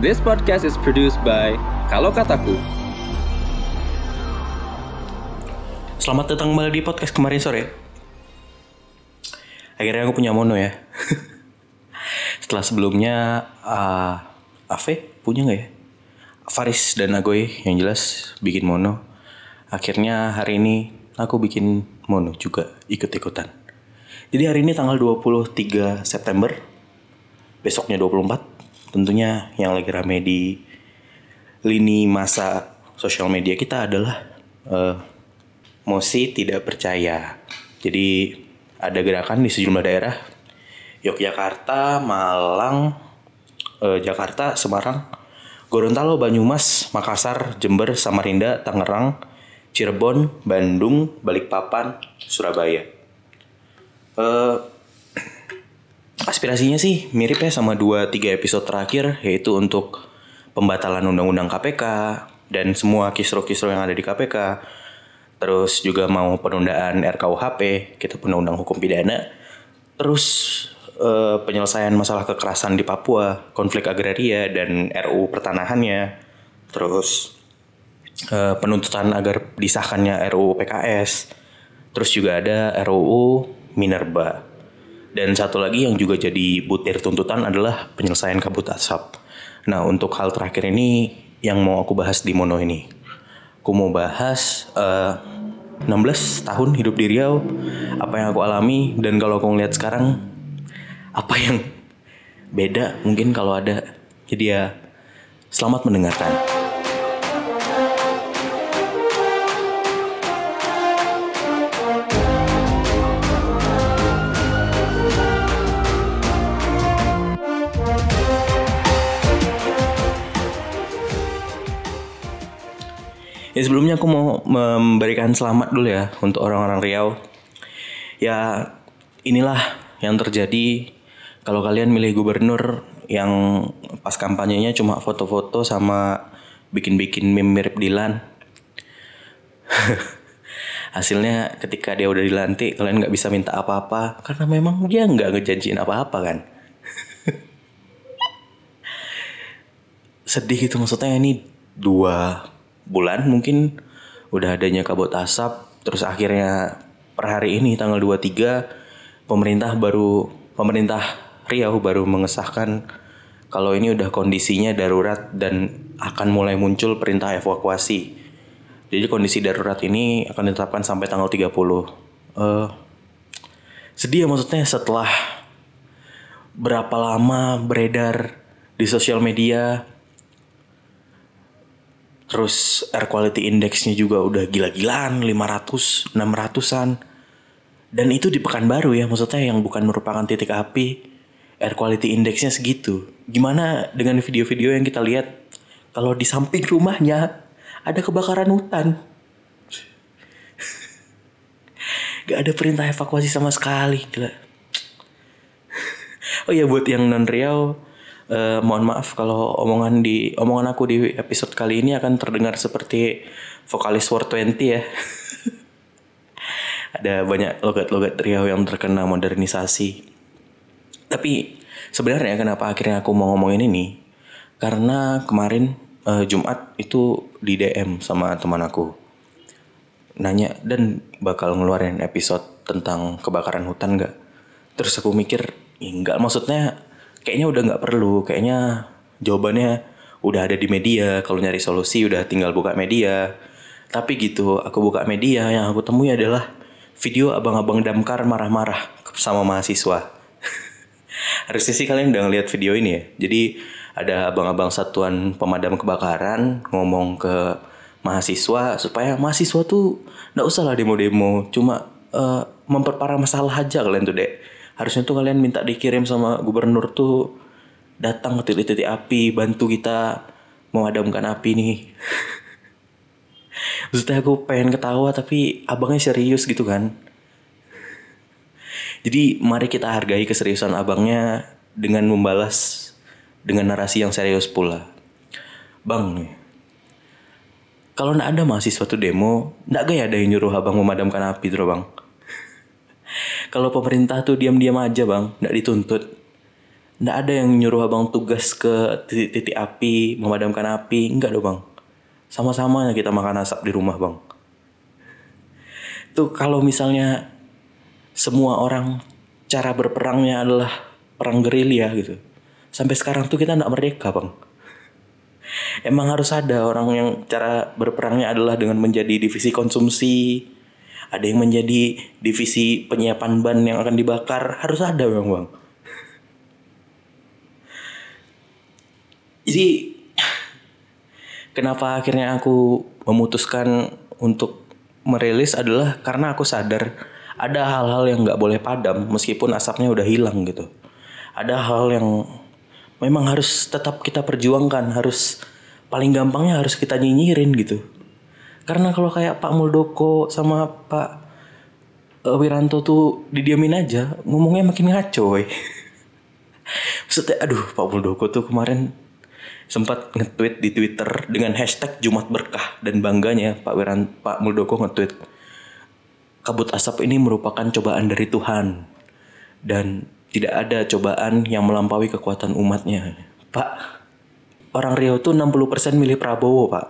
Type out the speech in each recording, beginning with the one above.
This podcast is produced by Kalau Kataku. Selamat datang kembali di podcast kemarin sore. Akhirnya aku punya mono ya. Setelah sebelumnya uh, Ave punya nggak ya? Faris dan Agoy yang jelas bikin mono. Akhirnya hari ini aku bikin mono juga ikut-ikutan. Jadi hari ini tanggal 23 September. Besoknya 24. Tentunya yang lagi rame di lini masa sosial media kita adalah uh, Mosi tidak percaya. Jadi ada gerakan di sejumlah daerah Yogyakarta, Malang, eh, Jakarta, Semarang, Gorontalo, Banyumas, Makassar, Jember, Samarinda, Tangerang, Cirebon, Bandung, Balikpapan, Surabaya. Eh, aspirasinya sih mirip ya sama 2-3 episode terakhir yaitu untuk pembatalan undang-undang KPK dan semua kisru-kisru yang ada di KPK. Terus juga mau penundaan RKUHP, kita undang-undang hukum pidana. Terus eh, penyelesaian masalah kekerasan di Papua, konflik agraria dan RU pertanahannya. Terus eh, penuntutan agar disahkannya RUU PKS. Terus juga ada RUU Minerba. Dan satu lagi yang juga jadi butir tuntutan adalah penyelesaian kabut asap. Nah untuk hal terakhir ini yang mau aku bahas di Mono ini. Aku mau bahas eh, 16 tahun hidup di Riau, apa yang aku alami dan kalau aku ngeliat sekarang apa yang beda mungkin kalau ada. Jadi ya selamat mendengarkan. Ya sebelumnya aku mau memberikan selamat dulu ya untuk orang-orang Riau. Ya inilah yang terjadi kalau kalian milih gubernur yang pas kampanyenya cuma foto-foto sama bikin-bikin meme mirip Dilan. Hasilnya ketika dia udah dilantik kalian nggak bisa minta apa-apa karena memang dia nggak ngejanjiin apa-apa kan. Sedih gitu maksudnya ini dua bulan mungkin udah adanya kabut asap terus akhirnya per hari ini tanggal 23 pemerintah baru pemerintah Riau baru mengesahkan kalau ini udah kondisinya darurat dan akan mulai muncul perintah evakuasi. Jadi kondisi darurat ini akan ditetapkan sampai tanggal 30. Uh, sedih ya maksudnya setelah berapa lama beredar di sosial media Terus air quality indexnya juga udah gila-gilaan 500, 600-an. Dan itu di Pekanbaru ya maksudnya yang bukan merupakan titik api. Air quality indexnya segitu. Gimana dengan video-video yang kita lihat kalau di samping rumahnya ada kebakaran hutan. Gak ada perintah evakuasi sama sekali. Gila. Oh ya buat yang non Riau Uh, mohon maaf kalau omongan di omongan aku di episode kali ini akan terdengar seperti vokalis War 20 ya. Ada banyak logat-logat Riau yang terkena modernisasi. Tapi sebenarnya kenapa akhirnya aku mau ngomongin ini? Karena kemarin uh, Jumat itu di DM sama teman aku. Nanya dan bakal ngeluarin episode tentang kebakaran hutan gak? Terus aku mikir, enggak maksudnya kayaknya udah nggak perlu. Kayaknya jawabannya udah ada di media. Kalau nyari solusi udah tinggal buka media. Tapi gitu aku buka media yang aku temui adalah video abang-abang damkar marah-marah sama mahasiswa. Harusnya sih kalian udah ngeliat video ini ya. Jadi ada abang-abang satuan pemadam kebakaran ngomong ke mahasiswa supaya mahasiswa tuh nggak usah lah demo-demo. Cuma uh, memperparah masalah aja kalian tuh dek harusnya tuh kalian minta dikirim sama gubernur tuh datang ke titik-titik api bantu kita memadamkan api nih. Maksudnya aku pengen ketawa tapi abangnya serius gitu kan. Jadi mari kita hargai keseriusan abangnya dengan membalas dengan narasi yang serius pula. Bang nih kalau ndak ada mahasiswa tuh demo, ndak gaya ada yang nyuruh abang memadamkan api tuh bang. Kalau pemerintah tuh diam-diam aja bang, nggak dituntut. Nggak ada yang nyuruh abang tugas ke titik-titik api, memadamkan api. Enggak dong bang. Sama-sama kita makan asap di rumah bang. Tuh kalau misalnya semua orang cara berperangnya adalah perang gerilya gitu. Sampai sekarang tuh kita nggak merdeka bang. Emang harus ada orang yang cara berperangnya adalah dengan menjadi divisi konsumsi. Ada yang menjadi divisi penyiapan ban yang akan dibakar. Harus ada bang bang. Jadi kenapa akhirnya aku memutuskan untuk merilis adalah karena aku sadar ada hal-hal yang nggak boleh padam meskipun asapnya udah hilang gitu. Ada hal yang memang harus tetap kita perjuangkan, harus paling gampangnya harus kita nyinyirin gitu. Karena kalau kayak Pak Muldoko sama Pak eh, Wiranto tuh didiamin aja, ngomongnya makin ngaco. Maksudnya aduh Pak Muldoko tuh kemarin sempat nge-tweet di Twitter dengan hashtag Jumat Berkah dan bangganya Pak Wiran Pak Muldoko nge-tweet kabut asap ini merupakan cobaan dari Tuhan dan tidak ada cobaan yang melampaui kekuatan umatnya. Pak, orang Riau tuh 60% milih Prabowo, Pak.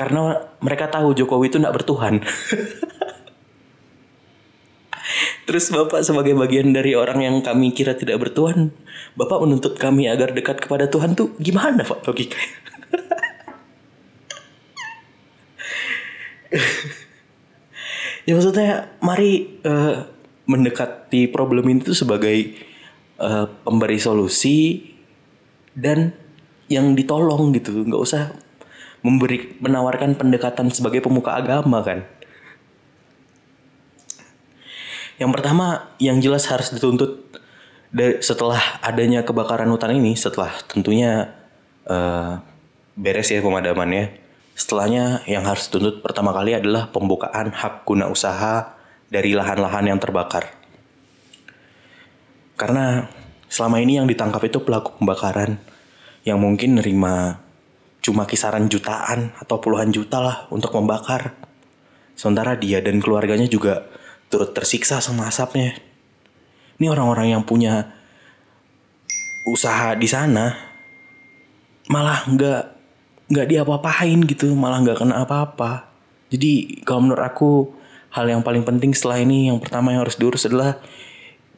Karena mereka tahu Jokowi itu tidak bertuhan. Terus Bapak sebagai bagian dari orang yang kami kira tidak bertuhan, Bapak menuntut kami agar dekat kepada Tuhan tuh gimana Pak logikanya? ya maksudnya mari uh, mendekati problem ini tuh sebagai uh, pemberi solusi dan yang ditolong gitu, nggak usah memberi menawarkan pendekatan sebagai pemuka agama kan. Yang pertama, yang jelas harus dituntut dari setelah adanya kebakaran hutan ini, setelah tentunya uh, beres ya pemadamannya. Setelahnya yang harus dituntut pertama kali adalah pembukaan hak guna usaha dari lahan-lahan yang terbakar. Karena selama ini yang ditangkap itu pelaku pembakaran yang mungkin nerima cuma kisaran jutaan atau puluhan juta lah untuk membakar. Sementara dia dan keluarganya juga turut tersiksa sama asapnya. Ini orang-orang yang punya usaha di sana malah nggak nggak diapa-apain gitu, malah nggak kena apa-apa. Jadi kalau menurut aku hal yang paling penting setelah ini yang pertama yang harus diurus adalah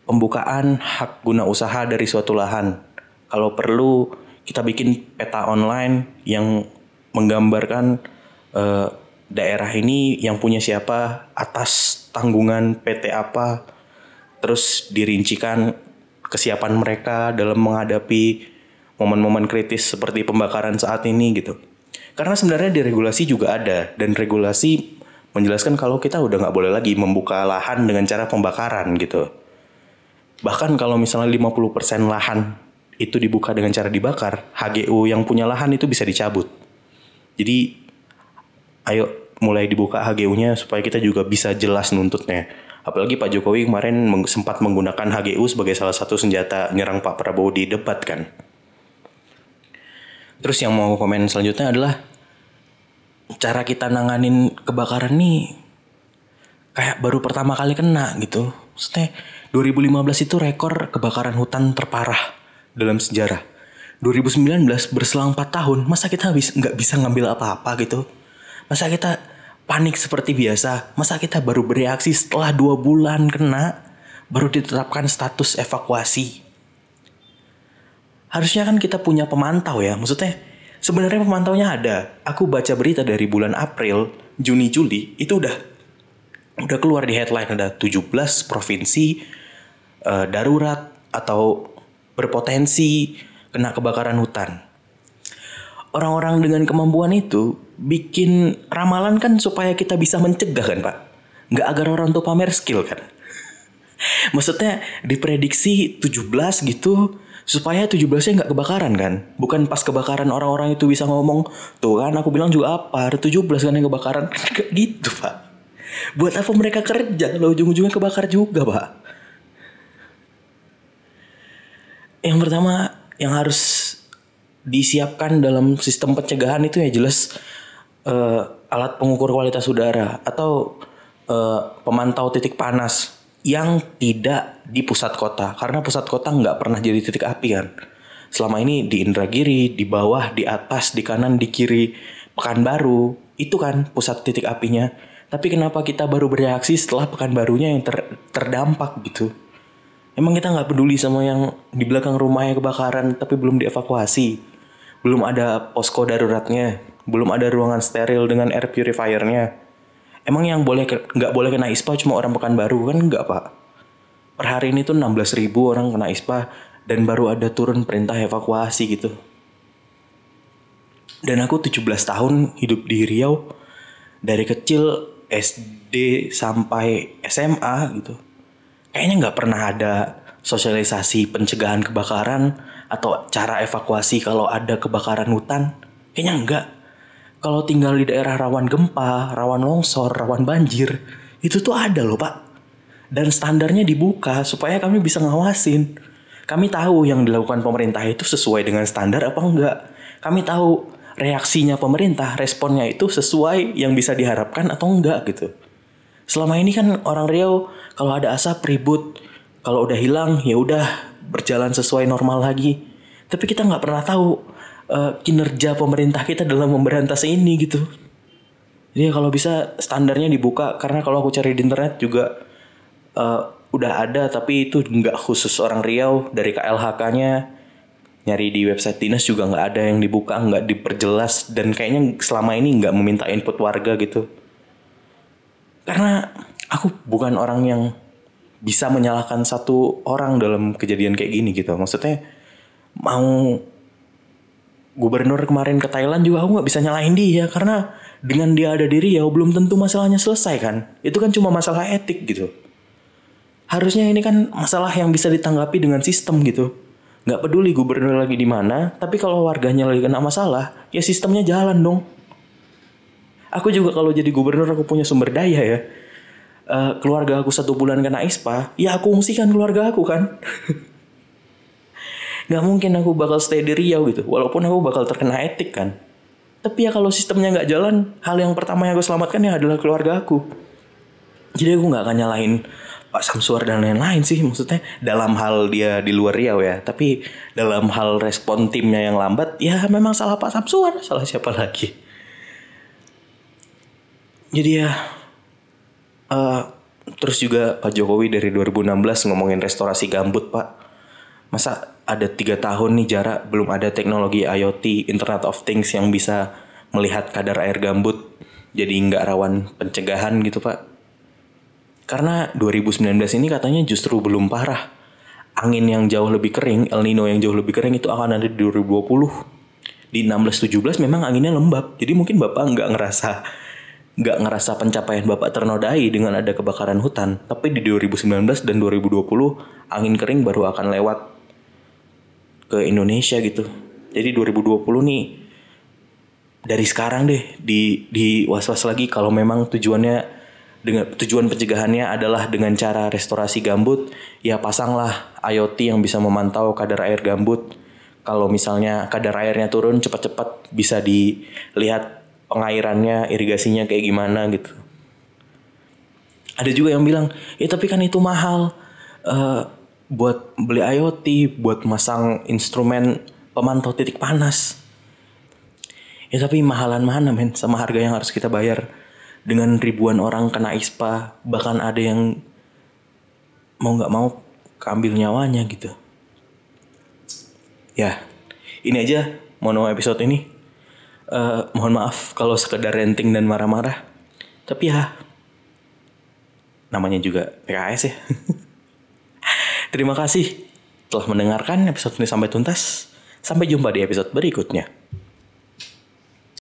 pembukaan hak guna usaha dari suatu lahan. Kalau perlu kita bikin peta online yang menggambarkan uh, daerah ini yang punya siapa atas tanggungan PT apa, terus dirincikan kesiapan mereka dalam menghadapi momen-momen kritis seperti pembakaran saat ini gitu. Karena sebenarnya di regulasi juga ada dan regulasi menjelaskan kalau kita udah nggak boleh lagi membuka lahan dengan cara pembakaran gitu. Bahkan kalau misalnya 50% lahan itu dibuka dengan cara dibakar, HGU yang punya lahan itu bisa dicabut. Jadi ayo mulai dibuka HGU-nya supaya kita juga bisa jelas nuntutnya. Apalagi Pak Jokowi kemarin sempat menggunakan HGU sebagai salah satu senjata nyerang Pak Prabowo di debat kan. Terus yang mau komen selanjutnya adalah cara kita nanganin kebakaran nih kayak baru pertama kali kena gitu. Maksudnya 2015 itu rekor kebakaran hutan terparah dalam sejarah. 2019 berselang 4 tahun, masa kita nggak bisa ngambil apa-apa gitu? Masa kita panik seperti biasa. Masa kita baru bereaksi setelah dua bulan kena, baru ditetapkan status evakuasi. Harusnya kan kita punya pemantau ya, maksudnya sebenarnya pemantaunya ada. Aku baca berita dari bulan April, Juni, Juli, itu udah udah keluar di headline ada 17 provinsi uh, darurat atau berpotensi kena kebakaran hutan. Orang-orang dengan kemampuan itu bikin ramalan kan supaya kita bisa mencegah kan pak? Nggak agar orang tuh pamer skill kan? Maksudnya diprediksi 17 gitu supaya 17-nya nggak kebakaran kan? Bukan pas kebakaran orang-orang itu bisa ngomong tuh kan aku bilang juga apa ada 17 kan yang kebakaran. Gitu pak. Buat apa mereka kerja kalau ujung-ujungnya kebakar juga pak yang pertama yang harus disiapkan dalam sistem pencegahan itu ya jelas uh, alat pengukur kualitas udara atau uh, pemantau titik panas yang tidak di pusat kota. Karena pusat kota nggak pernah jadi titik api kan. Selama ini di Indragiri di bawah di atas di kanan di kiri Pekanbaru itu kan pusat titik apinya. Tapi kenapa kita baru bereaksi setelah Pekanbarunya yang ter, terdampak gitu emang kita nggak peduli sama yang di belakang rumahnya kebakaran tapi belum dievakuasi belum ada posko daruratnya belum ada ruangan steril dengan air purifiernya Emang yang boleh nggak boleh kena ISPA cuma orang Pekanbaru kan nggak pak? Per hari ini tuh 16 ribu orang kena ISPA dan baru ada turun perintah evakuasi gitu. Dan aku 17 tahun hidup di Riau dari kecil SD sampai SMA gitu. Kayaknya nggak pernah ada sosialisasi pencegahan kebakaran atau cara evakuasi kalau ada kebakaran hutan. Kayaknya enggak kalau tinggal di daerah rawan gempa, rawan longsor, rawan banjir, itu tuh ada loh pak. Dan standarnya dibuka supaya kami bisa ngawasin. Kami tahu yang dilakukan pemerintah itu sesuai dengan standar apa enggak. Kami tahu reaksinya pemerintah, responnya itu sesuai yang bisa diharapkan atau enggak gitu. Selama ini kan orang Riau kalau ada asap ribut, kalau udah hilang ya udah berjalan sesuai normal lagi. Tapi kita nggak pernah tahu uh, kinerja pemerintah kita dalam memberantas ini gitu. Jadi kalau bisa standarnya dibuka. Karena kalau aku cari di internet juga uh, udah ada tapi itu nggak khusus orang Riau. Dari KLHK-nya nyari di website dinas juga nggak ada yang dibuka nggak diperjelas. Dan kayaknya selama ini nggak meminta input warga gitu. Karena aku bukan orang yang bisa menyalahkan satu orang dalam kejadian kayak gini gitu. Maksudnya mau gubernur kemarin ke Thailand juga aku nggak bisa nyalahin dia karena dengan dia ada di Riau belum tentu masalahnya selesai kan. Itu kan cuma masalah etik gitu. Harusnya ini kan masalah yang bisa ditanggapi dengan sistem gitu. Nggak peduli gubernur lagi di mana tapi kalau warganya lagi kena masalah ya sistemnya jalan dong. Aku juga kalau jadi gubernur aku punya sumber daya ya uh, keluarga aku satu bulan kena ispa ya aku ungsikan keluarga aku kan. Nggak mungkin aku bakal stay di Riau gitu walaupun aku bakal terkena etik kan. Tapi ya kalau sistemnya nggak jalan hal yang pertama yang aku selamatkan ya adalah keluarga aku. Jadi aku nggak akan nyalahin Pak Samsuar dan lain-lain sih maksudnya dalam hal dia di luar Riau ya. Tapi dalam hal respon timnya yang lambat ya memang salah Pak Samsuar salah siapa lagi. Jadi ya uh, terus juga Pak Jokowi dari 2016 ngomongin restorasi gambut Pak. Masa ada tiga tahun nih jarak belum ada teknologi IoT Internet of Things yang bisa melihat kadar air gambut jadi nggak rawan pencegahan gitu pak. Karena 2019 ini katanya justru belum parah. Angin yang jauh lebih kering El Nino yang jauh lebih kering itu akan ada di 2020 di 16-17 memang anginnya lembab jadi mungkin bapak nggak ngerasa nggak ngerasa pencapaian bapak ternodai dengan ada kebakaran hutan tapi di 2019 dan 2020 angin kering baru akan lewat ke Indonesia gitu. Jadi 2020 nih dari sekarang deh di di was-was lagi kalau memang tujuannya dengan tujuan pencegahannya adalah dengan cara restorasi gambut, ya pasanglah IoT yang bisa memantau kadar air gambut. Kalau misalnya kadar airnya turun cepat-cepat bisa dilihat pengairannya, irigasinya kayak gimana gitu. Ada juga yang bilang, ya tapi kan itu mahal. Uh, buat beli IoT, buat masang instrumen pemantau titik panas. Ya tapi mahalan mana men sama harga yang harus kita bayar dengan ribuan orang kena ISPA, bahkan ada yang mau nggak mau keambil nyawanya gitu. Ya, ini aja mono episode ini. Uh, mohon maaf kalau sekedar renting dan marah-marah. Tapi ya, namanya juga PKS ya. Terima kasih telah mendengarkan episode ini sampai tuntas. Sampai jumpa di episode berikutnya.